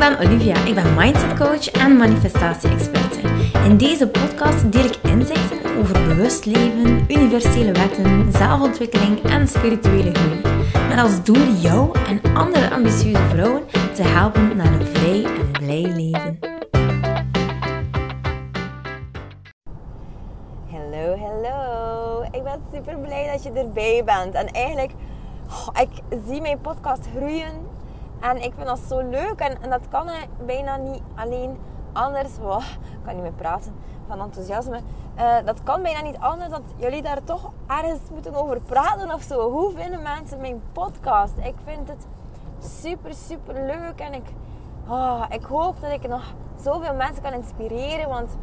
ben Olivia. Ik ben mindset coach en manifestatie-experte. In deze podcast deel ik inzichten over bewust leven, universele wetten, zelfontwikkeling en spirituele groei. Met als doel jou en andere ambitieuze vrouwen te helpen naar een vrij en blij leven. Hallo, hallo. Ik ben super blij dat je erbij bent. En eigenlijk, ik zie mijn podcast groeien en ik vind dat zo leuk. En, dat kan bijna niet alleen anders. Ik kan niet meer praten van enthousiasme. Uh, dat kan bijna niet anders dat jullie daar toch ergens moeten over praten of zo. Hoe vinden mensen mijn podcast? Ik vind het super, super leuk. En ik, oh, ik hoop dat ik nog zoveel mensen kan inspireren. Want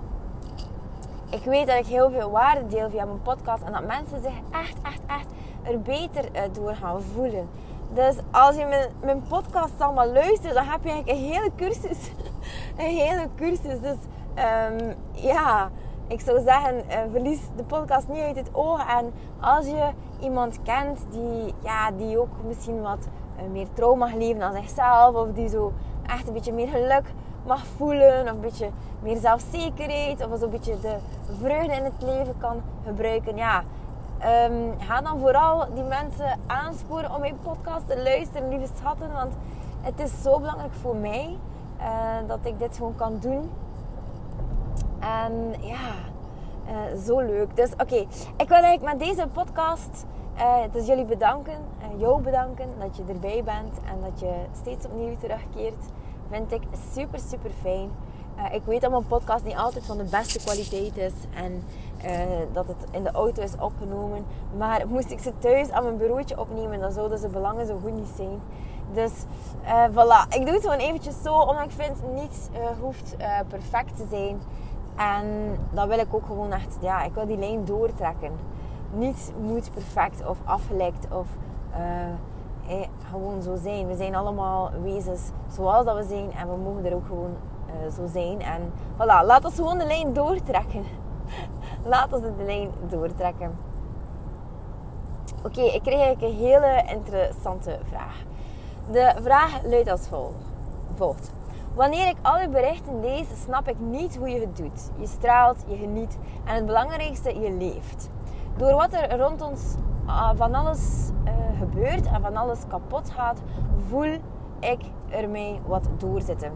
ik weet dat ik heel veel waarde deel via mijn podcast. En dat mensen zich echt, echt, echt er beter uh, door gaan voelen. Dus als je mijn, mijn podcast allemaal luistert, dan heb je eigenlijk een hele cursus. een hele cursus. Dus um, ja, ik zou zeggen, uh, verlies de podcast niet uit het oog. En als je iemand kent die, ja, die ook misschien wat uh, meer trouw mag leven dan zichzelf. Of die zo echt een beetje meer geluk mag voelen. Of een beetje meer zelfzekerheid. Of zo'n beetje de vreugde in het leven kan gebruiken. Ja, Um, ga dan vooral die mensen aansporen om mijn podcast te luisteren, lieve schatten. Want het is zo belangrijk voor mij uh, dat ik dit gewoon kan doen. En ja, uh, zo leuk. Dus oké, ik wil eigenlijk met deze podcast uh, dus jullie bedanken. jou bedanken dat je erbij bent en dat je steeds opnieuw terugkeert. Vind ik super, super fijn. ik weet dat mijn podcast niet altijd van de beste kwaliteit is. En uh, dat het in de auto is opgenomen. Maar moest ik ze thuis aan mijn bureautje opnemen, dan zouden ze belangen zo goed niet zijn. Dus uh, voilà, ik doe het gewoon eventjes zo, omdat ik vind niets uh, hoeft perfect te zijn. En dan wil ik ook gewoon echt, ja, ik wil die lijn doortrekken. Niets moet perfect of afgelekt of eh, gewoon zo zijn. We zijn allemaal wezens zoals dat we zijn en we mogen er ook gewoon zo zijn. En voilà, laat ons gewoon de lijn doortrekken. Laten we de lijn doortrekken. Oké, ik kreeg eigenlijk een hele interessante vraag. De vraag luidt als volgt. Wanneer ik al uw berichten lees, snap ik niet hoe je het doet. Je straalt, je geniet en het belangrijkste, je leeft. Door wat er rond ons ah, van alles uh, gebeurt en van alles kapot gaat, voel ik er wat doorzitten.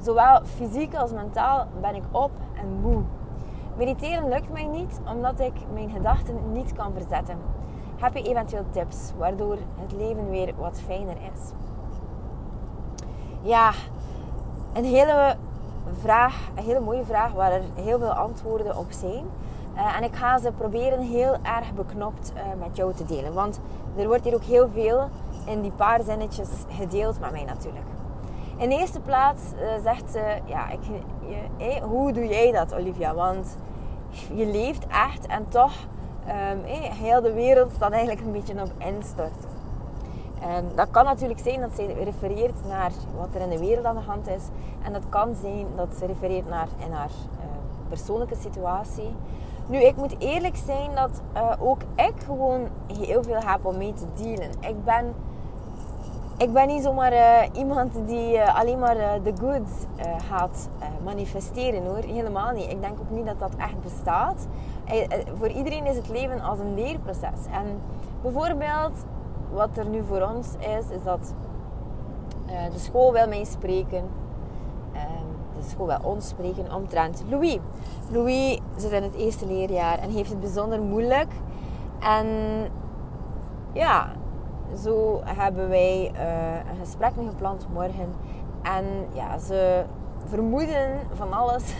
Zowel fysiek als mentaal ben ik op en moe. Mediteren lukt mij niet omdat ik mijn gedachten niet kan verzetten. Heb je eventueel tips waardoor het leven weer wat fijner is? Ja, een hele vraag, een hele mooie vraag waar er heel veel antwoorden op zijn. Uh, en ik ga ze proberen heel erg beknopt uh, met jou te delen. Want er wordt hier ook heel veel in die paar zinnetjes gedeeld met mij natuurlijk. In de eerste plaats uh, zegt ze, ja, ik, je, hoe doe jij dat Olivia? Want je leeft echt en toch, um, heel de wereld staat eigenlijk een beetje op instorten. En dat kan natuurlijk zijn dat ze refereert naar wat er in de wereld aan de hand is. En dat kan zijn dat ze refereert naar in haar uh, persoonlijke situatie. Nu, ik moet eerlijk zijn dat uh, ook ik gewoon heel veel heb om mee te dealen. Ik ben ik ben niet zomaar uh, iemand die uh, alleen maar uh, de goods gaat manifesteren hoor. Helemaal niet. Ik denk ook niet dat dat echt bestaat. voor iedereen is het leven als een leerproces. En bijvoorbeeld, wat er nu voor ons is, is dat de school wil mij spreken. Ehm, de school wil ons spreken omtrent Louis. Louis zit in het eerste leerjaar en heeft het bijzonder moeilijk. En ja, zo hebben wij uh, een gesprek gepland morgen. En ja, ze vermoeden van alles.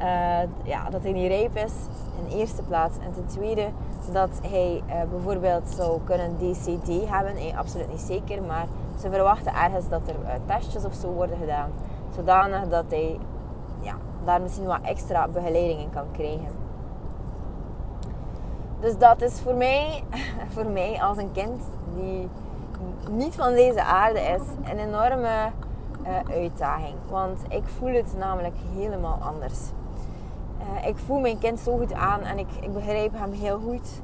Uh, ja, dat hij niet rijp is, in eerste plaats. En ten tweede dat hij uh, bijvoorbeeld zou kunnen DCD hebben. Hey, absoluut niet zeker, maar ze verwachten ergens dat er testjes of zo worden gedaan. Zodanig dat hij ja, daar misschien wat extra begeleiding in kan krijgen. Dus dat is voor mij, voor mij als een kind die niet van deze aarde is, een enorme uh, uitdaging. Want ik voel het namelijk helemaal anders. Uh, ik voel mijn kind zo goed aan en ik, ik begrijp hem heel goed.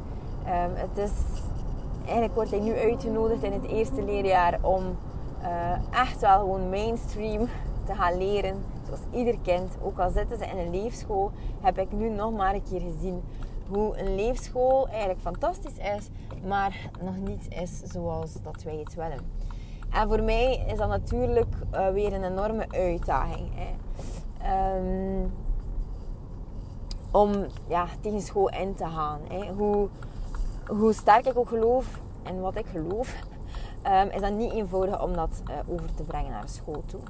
Um, het is, eigenlijk wordt hij nu uitgenodigd in het eerste leerjaar om uh, echt wel gewoon mainstream te gaan leren. Zoals ieder kind, ook al zitten ze in een leefschool, heb ik nu nog maar een keer gezien hoe een leefschool eigenlijk fantastisch is, maar nog niet is zoals dat wij het willen. En voor mij is dat natuurlijk uh, weer een enorme uitdaging. Hè. Um, om ja, tegen school in te gaan. Hè. Hoe, hoe sterk ik ook geloof en wat ik geloof, um, is dat niet eenvoudig om dat uh, over te brengen naar school toe.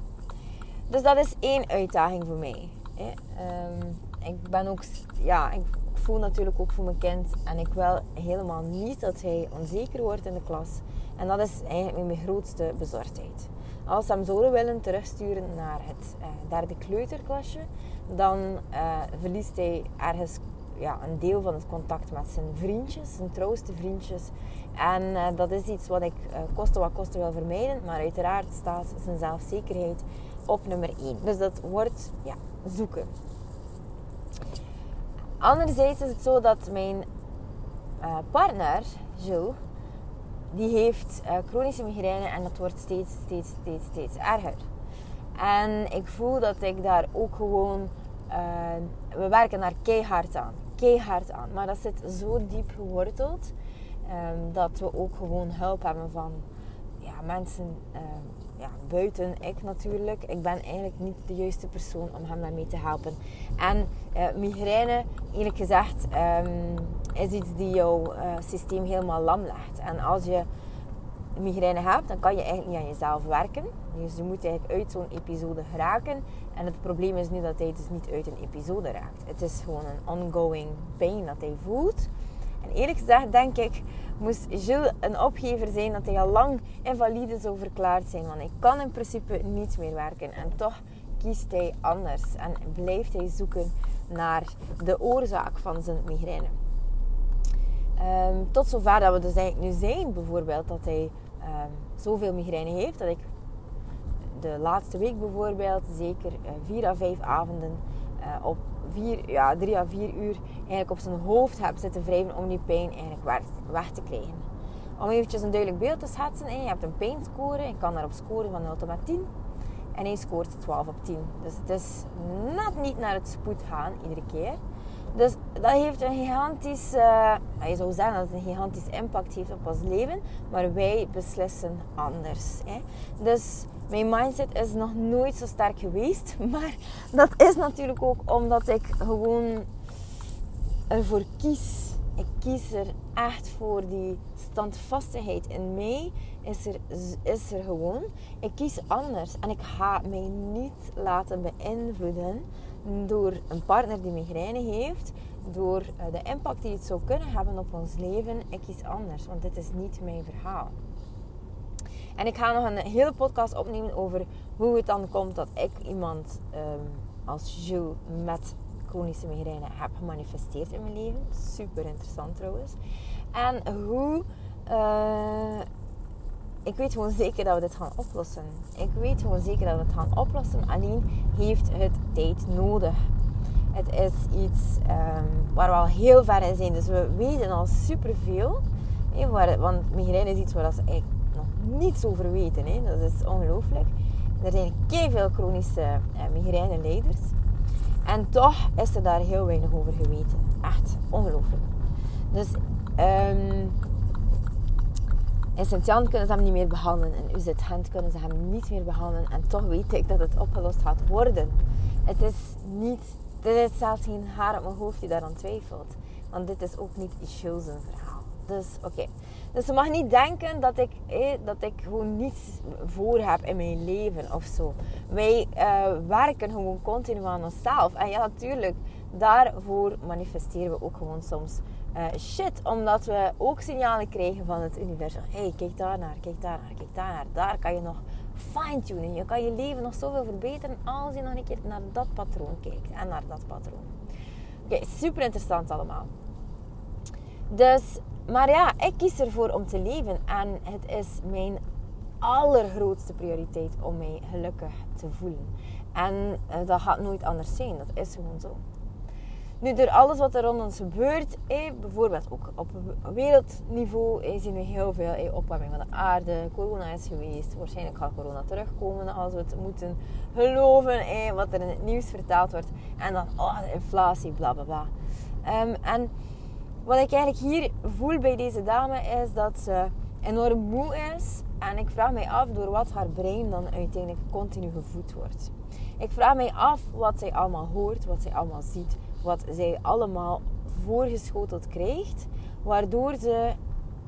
Dus dat is één uitdaging voor mij. Hè. Um, ik ben ook, ja, ik voel natuurlijk ook voor mijn kind en ik wil helemaal niet dat hij onzeker wordt in de klas. En dat is eigenlijk mijn grootste bezorgdheid. Als ze hem zouden willen terugsturen naar het uh, derde kleuterklasje, dan uh, verliest hij ergens ja, een deel van het contact met zijn vriendjes, zijn trouwste vriendjes. En uh, dat is iets wat ik uh, koste wat kosten wil vermijden. Maar uiteraard staat zijn zelfzekerheid op nummer 1. Dus dat wordt ja, zoeken. Anderzijds is het zo dat mijn uh, partner, Jill, die heeft chronische migraine en dat wordt steeds, steeds, steeds, steeds erger. En ik voel dat ik daar ook gewoon... we werken daar keihard aan keihard aan. Maar dat zit zo diep geworteld um, dat we ook gewoon hulp hebben van ja, mensen um, ja, buiten ik natuurlijk. Ik ben eigenlijk niet de juiste persoon om hem daarmee te helpen. En uh, migraine, eerlijk gezegd, um, is iets die jouw uh, systeem helemaal lam legt. En als je migraine hebt, dan kan je eigenlijk niet aan jezelf werken. Dus je moet eigenlijk uit zo'n episode geraken. En het probleem is niet dat hij dus niet uit een episode raakt. Het is gewoon een ongoing pain dat hij voelt. En eerlijk gezegd denk ik, moest Gilles een opgever zijn dat hij al lang invalide zou verklaard zijn. Want hij kan in principe niet meer werken. En toch kiest hij anders. En blijft hij zoeken naar de oorzaak van zijn migraine. Um, tot zover dat we dus eigenlijk nu zijn, bijvoorbeeld, dat hij um, zoveel migraine heeft, dat ik de laatste week bijvoorbeeld zeker uh, vier à vijf avonden uh, op vier, ja, drie à vier uur eigenlijk op zijn hoofd heb zitten wrijven om die pijn eigenlijk weg, weg te krijgen. Om eventjes een duidelijk beeld te schetsen, je hebt een pijnscore, je kan daarop scoren van 0 tot met 10. En hij scoort 12 op 10. Dus het is net niet naar het spoed gaan iedere keer. Dus dat heeft een gigantisch, uh, je zou zeggen dat het een gigantisch impact heeft op ons leven, maar wij beslissen anders. Hè. Dus mijn mindset is nog nooit zo sterk geweest, maar dat is natuurlijk ook omdat ik gewoon ervoor kies. Ik kies er echt voor die standvastigheid in mij. Is er, is er gewoon. Ik kies anders en ik ga mij niet laten beïnvloeden door een partner die migraine heeft, door eh, de impact die het zou kunnen hebben op ons leven, ik kies anders, want dit is niet mijn verhaal. En ik ga nog een hele podcast opnemen over hoe het dan komt dat ik iemand um, als Jules met chronische migraine heb gemanifesteerd in mijn leven. Super interessant trouwens. En hoe uh, ik weet gewoon zeker dat we dit gaan oplossen. Ik weet gewoon zeker dat we het gaan oplossen. Alleen heeft het tijd nodig. Het is iets um, waar we al heel ver in zijn. Dus we weten al superveel. Want migraine is iets waar ze eigenlijk nog niets over weten. Dat is ongelooflijk. Er zijn veel chronische uh, migraine-leiders. En toch is er daar heel weinig over geweten. Echt ongelooflijk. Dus um, in kunnen ze hem niet meer behandelen. In UZ-Gent kunnen ze hem niet meer behandelen. En toch weet ik dat het opgelost gaat worden. Het is niet... Er is zelfs geen haar op mijn hoofd die daaraan twijfelt. Want dit is ook niet zijn verhaal. Dus oké. Dus je mag niet denken dat ik, eh, dat ik gewoon niets voor heb in mijn leven of zo. Wij uh, werken gewoon continu aan onszelf. En ja, natuurlijk, daarvoor manifesteren we ook gewoon soms uh, shit. Omdat we ook signalen krijgen van het universum. Hé, hey, kijk daar naar, kijk daar naar, kijk daar naar. Daar kan je nog fine-tunen. Je kan je leven nog zoveel verbeteren als je nog een keer naar dat patroon kijkt. En naar dat patroon. Oké, super interessant allemaal. Dus, maar ja, ik kies ervoor om te leven. En het is mijn allergrootste prioriteit om mij gelukkig te voelen. En uh, dat gaat nooit anders zijn. Dat is gewoon zo. Nu, door alles wat er rond ons gebeurt, bijvoorbeeld ook op wereldniveau, zien we heel veel opwarming van de aarde. Corona is geweest. Waarschijnlijk gaat corona terugkomen als we het moeten geloven wat er in het nieuws vertaald wordt. En dan, oh, de inflatie, bla bla bla. Ehm, en wat ik eigenlijk hier voel bij deze dame is dat ze enorm moe is. En ik vraag mij af door wat haar brein dan uiteindelijk continu gevoed wordt. Ik vraag mij af wat zij allemaal hoort, wat zij allemaal ziet, wat zij allemaal voorgeschoteld krijgt, waardoor ze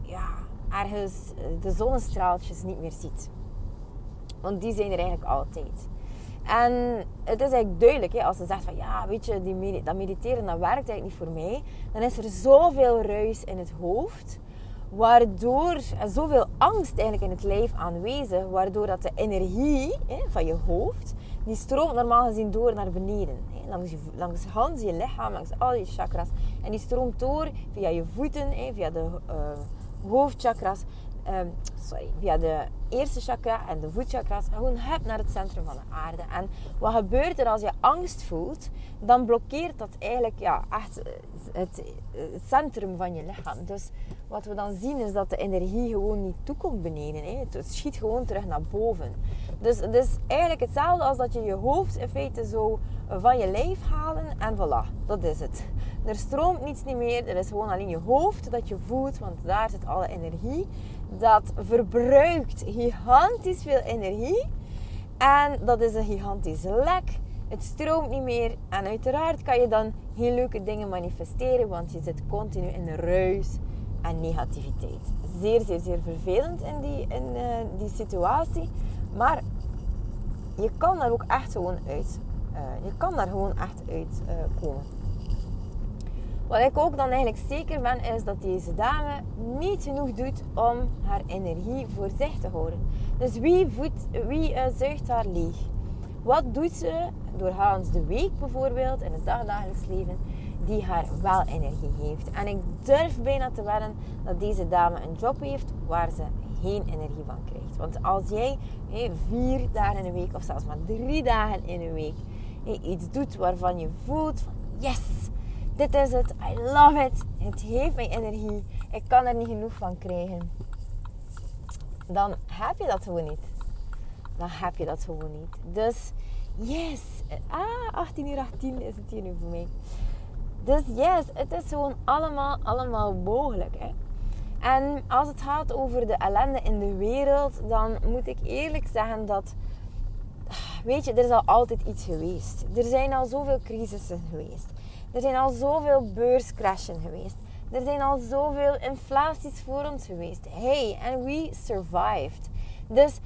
ja, ergens de zonnestraaltjes niet meer ziet. Want die zijn er eigenlijk altijd. En het is eigenlijk duidelijk, hè, als ze zegt van ja, weet je, die dat mediteren dat werkt eigenlijk niet voor mij, dan is er zoveel ruis in het hoofd, waardoor er zoveel angst eigenlijk in het lijf aanwezig, waardoor dat de energie hè, van je hoofd, die stroomt normaal gezien door naar beneden. Hè, langs, je, langs je lichaam, langs al je chakras. En die stroomt door via je voeten, hè, via de uh, hoofdchakras, um, sorry, via de eerste chakra en de voetchakras gewoon hebt naar het centrum van de aarde. En wat gebeurt er als je angst voelt? Dan blokkeert dat eigenlijk ja, echt eh, het, centrum van je lichaam. Dus wat we dan zien is dat de energie gewoon niet toekomt beneden. Hè. Het schiet gewoon terug naar boven. Dus het is eigenlijk hetzelfde als dat je je hoofd in feite zo van je lijf halen en voilà, dat is het. Er stroomt niets niet meer, er is gewoon alleen je hoofd dat je voelt, want daar zit alle energie. Dat verbruikt gigantisch veel energie en dat is een gigantische lek. Het stroomt niet meer en uiteraard kan je dan heel leuke dingen manifesteren, want je zit continu in ruis en negativiteit. Zeer, zeer, zeer vervelend in die, in, uh, die situatie. Maar je kan daar ook echt gewoon uit. Uh, je kan daar gewoon echt uit uh, komen. Wat ik ook dan eigenlijk zeker ben, is dat deze dame niet genoeg doet om haar energie voor zich te houden. Dus wie, voedt, wie uh, zuigt haar leeg? Wat doet ze doorgaans de week bijvoorbeeld, in het dagelijks leven, die haar wel energie geeft? En ik durf bijna te wedden dat deze dame een job heeft waar ze geen energie van krijgt. Want als jij vier dagen in een week, of zelfs maar drie dagen in een week, iets doet waarvan je voelt van yes, dit is het, I love it, het heeft mij energie, ik kan er niet genoeg van krijgen. Dan heb je dat gewoon niet. Dan heb je dat gewoon niet. Dus yes, ah, 18 uur 18 is het hier nu voor mij. Dus yes, het is gewoon allemaal, allemaal mogelijk. Hè? En als het gaat over de ellende in de wereld, dan moet ik eerlijk zeggen dat. Weet je, er is al altijd iets geweest. Er zijn al zoveel crisissen geweest. Er zijn al zoveel beurscrashen geweest. Er zijn al zoveel inflaties voor ons geweest. Hey, and we survived. Dus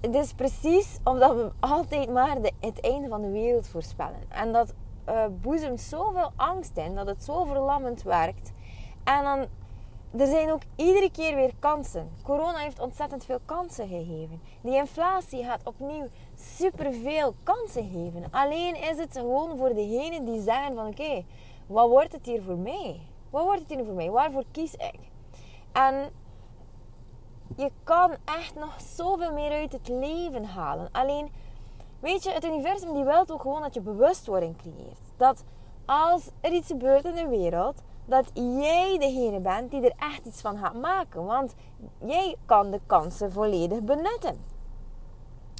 het is precies omdat we altijd maar de, het einde van de wereld voorspellen. En dat uh, boezemt zoveel angst in, dat het zo verlammend werkt. En dan er zijn ook iedere keer weer kansen. Corona heeft ontzettend veel kansen gegeven. Die inflatie gaat opnieuw superveel kansen geven. Alleen is het gewoon voor degenen die zeggen van oké, wat wordt het hier voor mij? Wat wordt het hier voor mij? Waarvoor kies ik? En je kan echt nog zoveel meer uit het leven halen. Alleen, weet je, het universum die wil ook gewoon dat je bewustwording creëert. Dat als er iets gebeurt in de wereld, dat jij degene bent die er echt iets van gaat maken. Want jij kan de kansen volledig benutten.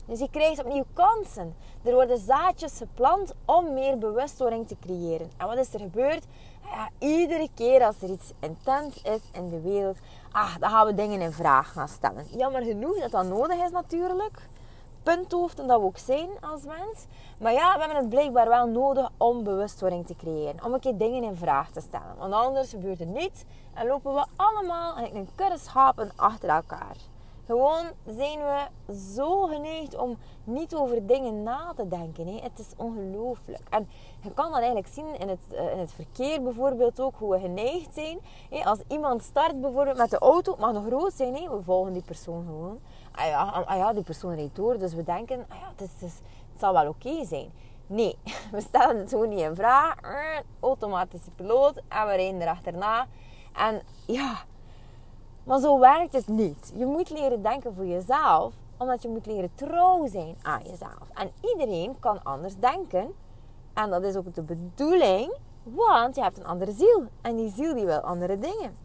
Dus je krijgt opnieuw kansen. Er worden zaadjes geplant om meer bewustwording te creëren. En wat is er gebeurd? Ja, iedere keer als er iets intens is in de wereld, ah, dan gaan we dingen in vraag gaan stellen. Jammer genoeg dat dat nodig is natuurlijk punthoofden dat we ook zijn als mens. Maar ja, we hebben het blijkbaar wel nodig om bewustwording te creëren. Om een keer dingen in vraag te stellen. Want anders gebeurt het niet. En lopen we allemaal in een kudde schapen achter elkaar. Gewoon zijn we zo geneigd om niet over dingen na te denken. Hè. Het is ongelooflijk. En je kan dat eigenlijk zien in het, eh, in het verkeer bijvoorbeeld ook, hoe we geneigd zijn. Hè. Als iemand start bijvoorbeeld met de auto, het mag nog groot zijn, hè. we volgen die persoon gewoon ah ja, ah ja, die persoon rijdt door. Dus we denken, ah ja, het, is, het zal wel oké zijn. Nee, we stellen het gewoon niet in vraag. Automatische piloot en we rijden erachterna. En ja, maar zo werkt het niet. Je moet leren denken voor jezelf, omdat je moet leren trouw zijn aan jezelf. En iedereen kan anders denken. En dat is ook de bedoeling Want je hebt een andere ziel. En die ziel die wil andere dingen.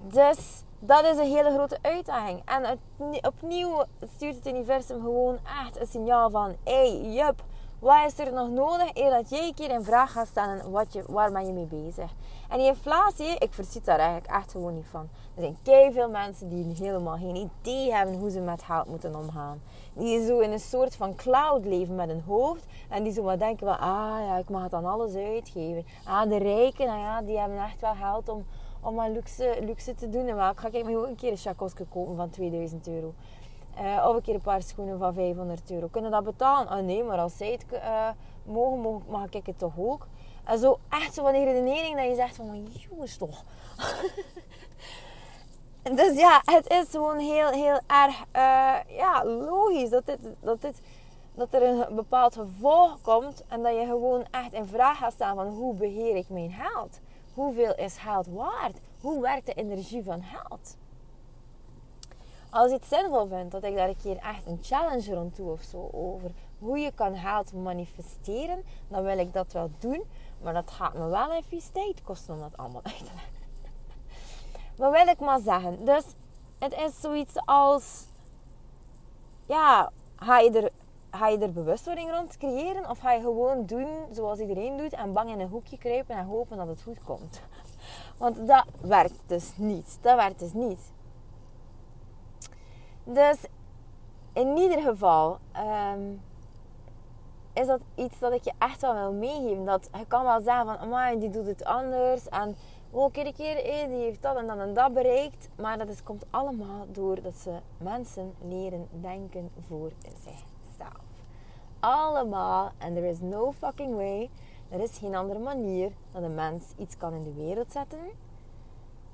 Dus dat is een hele grote uitdaging. En opnieuw stuurt het universum gewoon echt een signaal van... Hey, jup, wat is er nog nodig eer dat jij een keer in vraag gaat stellen wat waar ben je mee bezig? En die inflatie, ik verziet daar eigenlijk echt gewoon niet van. Er zijn kei veel mensen die helemaal geen idee hebben hoe ze met geld moeten omgaan. Die zo in een soort van cloud leven met hun hoofd. En die zo maar denken van, ah ja, ik mag het dan alles uitgeven. Ah, de rijken, nou ja, die hebben echt wel geld om, om aan luxe, luxe te doen. En wel, ik ga ook een keer een chakosje kopen van 2000 euro. Uh, of een keer een paar schoenen van 500 euro. Kunnen dat betalen? Ah nee, maar als zij het uh, mogen, mag ik het toch ook? En zo echt zo van die redenering dat je zegt van, jongens toch. dus ja, het is gewoon heel, heel erg uh, ja, logisch dat, dit, dat, dit, dat er een bepaald gevolg komt. En dat je gewoon echt in vraag gaat staan van, hoe beheer ik mijn geld? Hoeveel is geld waard? Hoe werkt de energie van geld? als je het zinvol vindt, dat ik daar een keer echt een challenge rond doe of zo over hoe je kan geld manifesteren, dan wil ik dat wel doen. Maar dat gaat me wel even tijd kosten om dat allemaal uit te leggen. Wat wil ik maar zeggen? Dus het is zoiets als, ja, ga je er, ga je er bewustwording rond creëren of ga je gewoon doen zoals iedereen doet en bang in een hoekje kruipen en hopen dat het goed komt? Want dat werkt dus niet. Dat werkt dus niet. Dus in ieder geval ehm, is dat iets dat ik je echt wel wil meegeven. Dat je kan wel zeggen van, amai, die doet het anders. En oh, keer een keer, die heeft dat en dat en dat bereikt. Maar dat is, komt allemaal doordat ze mensen leren denken voor zichzelf. Allemaal. En there is no fucking way. Er is geen andere manier dat een mens iets kan in de wereld zetten.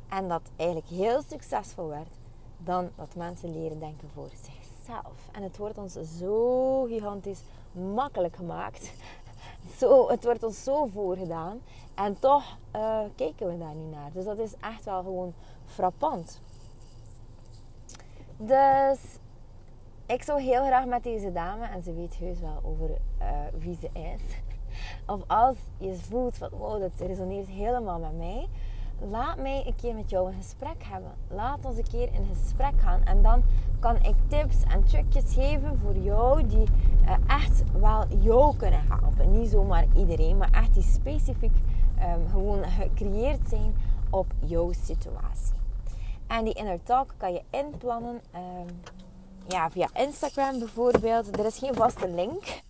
En dat eigenlijk heel succesvol werd dan dat mensen leren denken voor zichzelf. En het wordt ons zo gigantisch makkelijk gemaakt. Zo, het wordt ons zo voorgedaan. En toch uh, kijken we daar niet naar. Dus dat is echt wel gewoon frappant. Dus ik zou heel graag met deze dame, en ze weet heus wel over uh, wie ze is. Of als je voelt van wow, dat resoneert helemaal met mij laat mij een keer met jou een gesprek hebben. Laat ons een keer in gesprek gaan. En dan kan ik tips en trucjes geven voor jou die uh, echt wel jou kunnen helpen. Niet zomaar iedereen, maar echt die specifiek um, gewoon gecreëerd zijn op jouw situatie. En die inner talk kan je inplannen um, ja, via Instagram bijvoorbeeld. Er is geen vaste link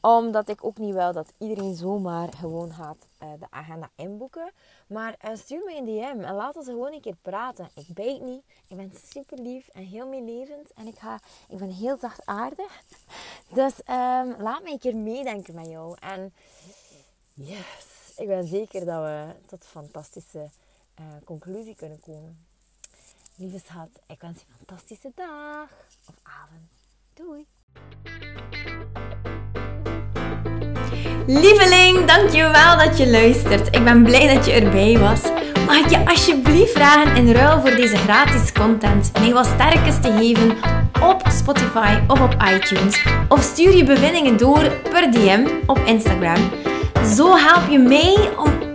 omdat ik ook niet wil dat iedereen zomaar gewoon gaat uh, de agenda inboeken. Maar uh, stuur me een DM en laat ons gewoon een keer praten. Ik bijt niet. Ik ben super lief en heel meelevend. En ik, ga, ik ben heel zachtaardig. Dus um, laat me een keer meedenken met jou. En yes, ik ben zeker dat we tot fantastische uh, conclusie kunnen komen. Lieve schat, ik wens je een fantastische dag of avond. Doei! Lieveling, dankjewel dat je luistert. Ik ben blij dat je erbij was. Mag ik je alsjeblieft vragen in ruil voor deze gratis content mij wat sterkes te geven op Spotify of op iTunes? Of stuur je bevindingen door per DM op Instagram. Zo help je mij om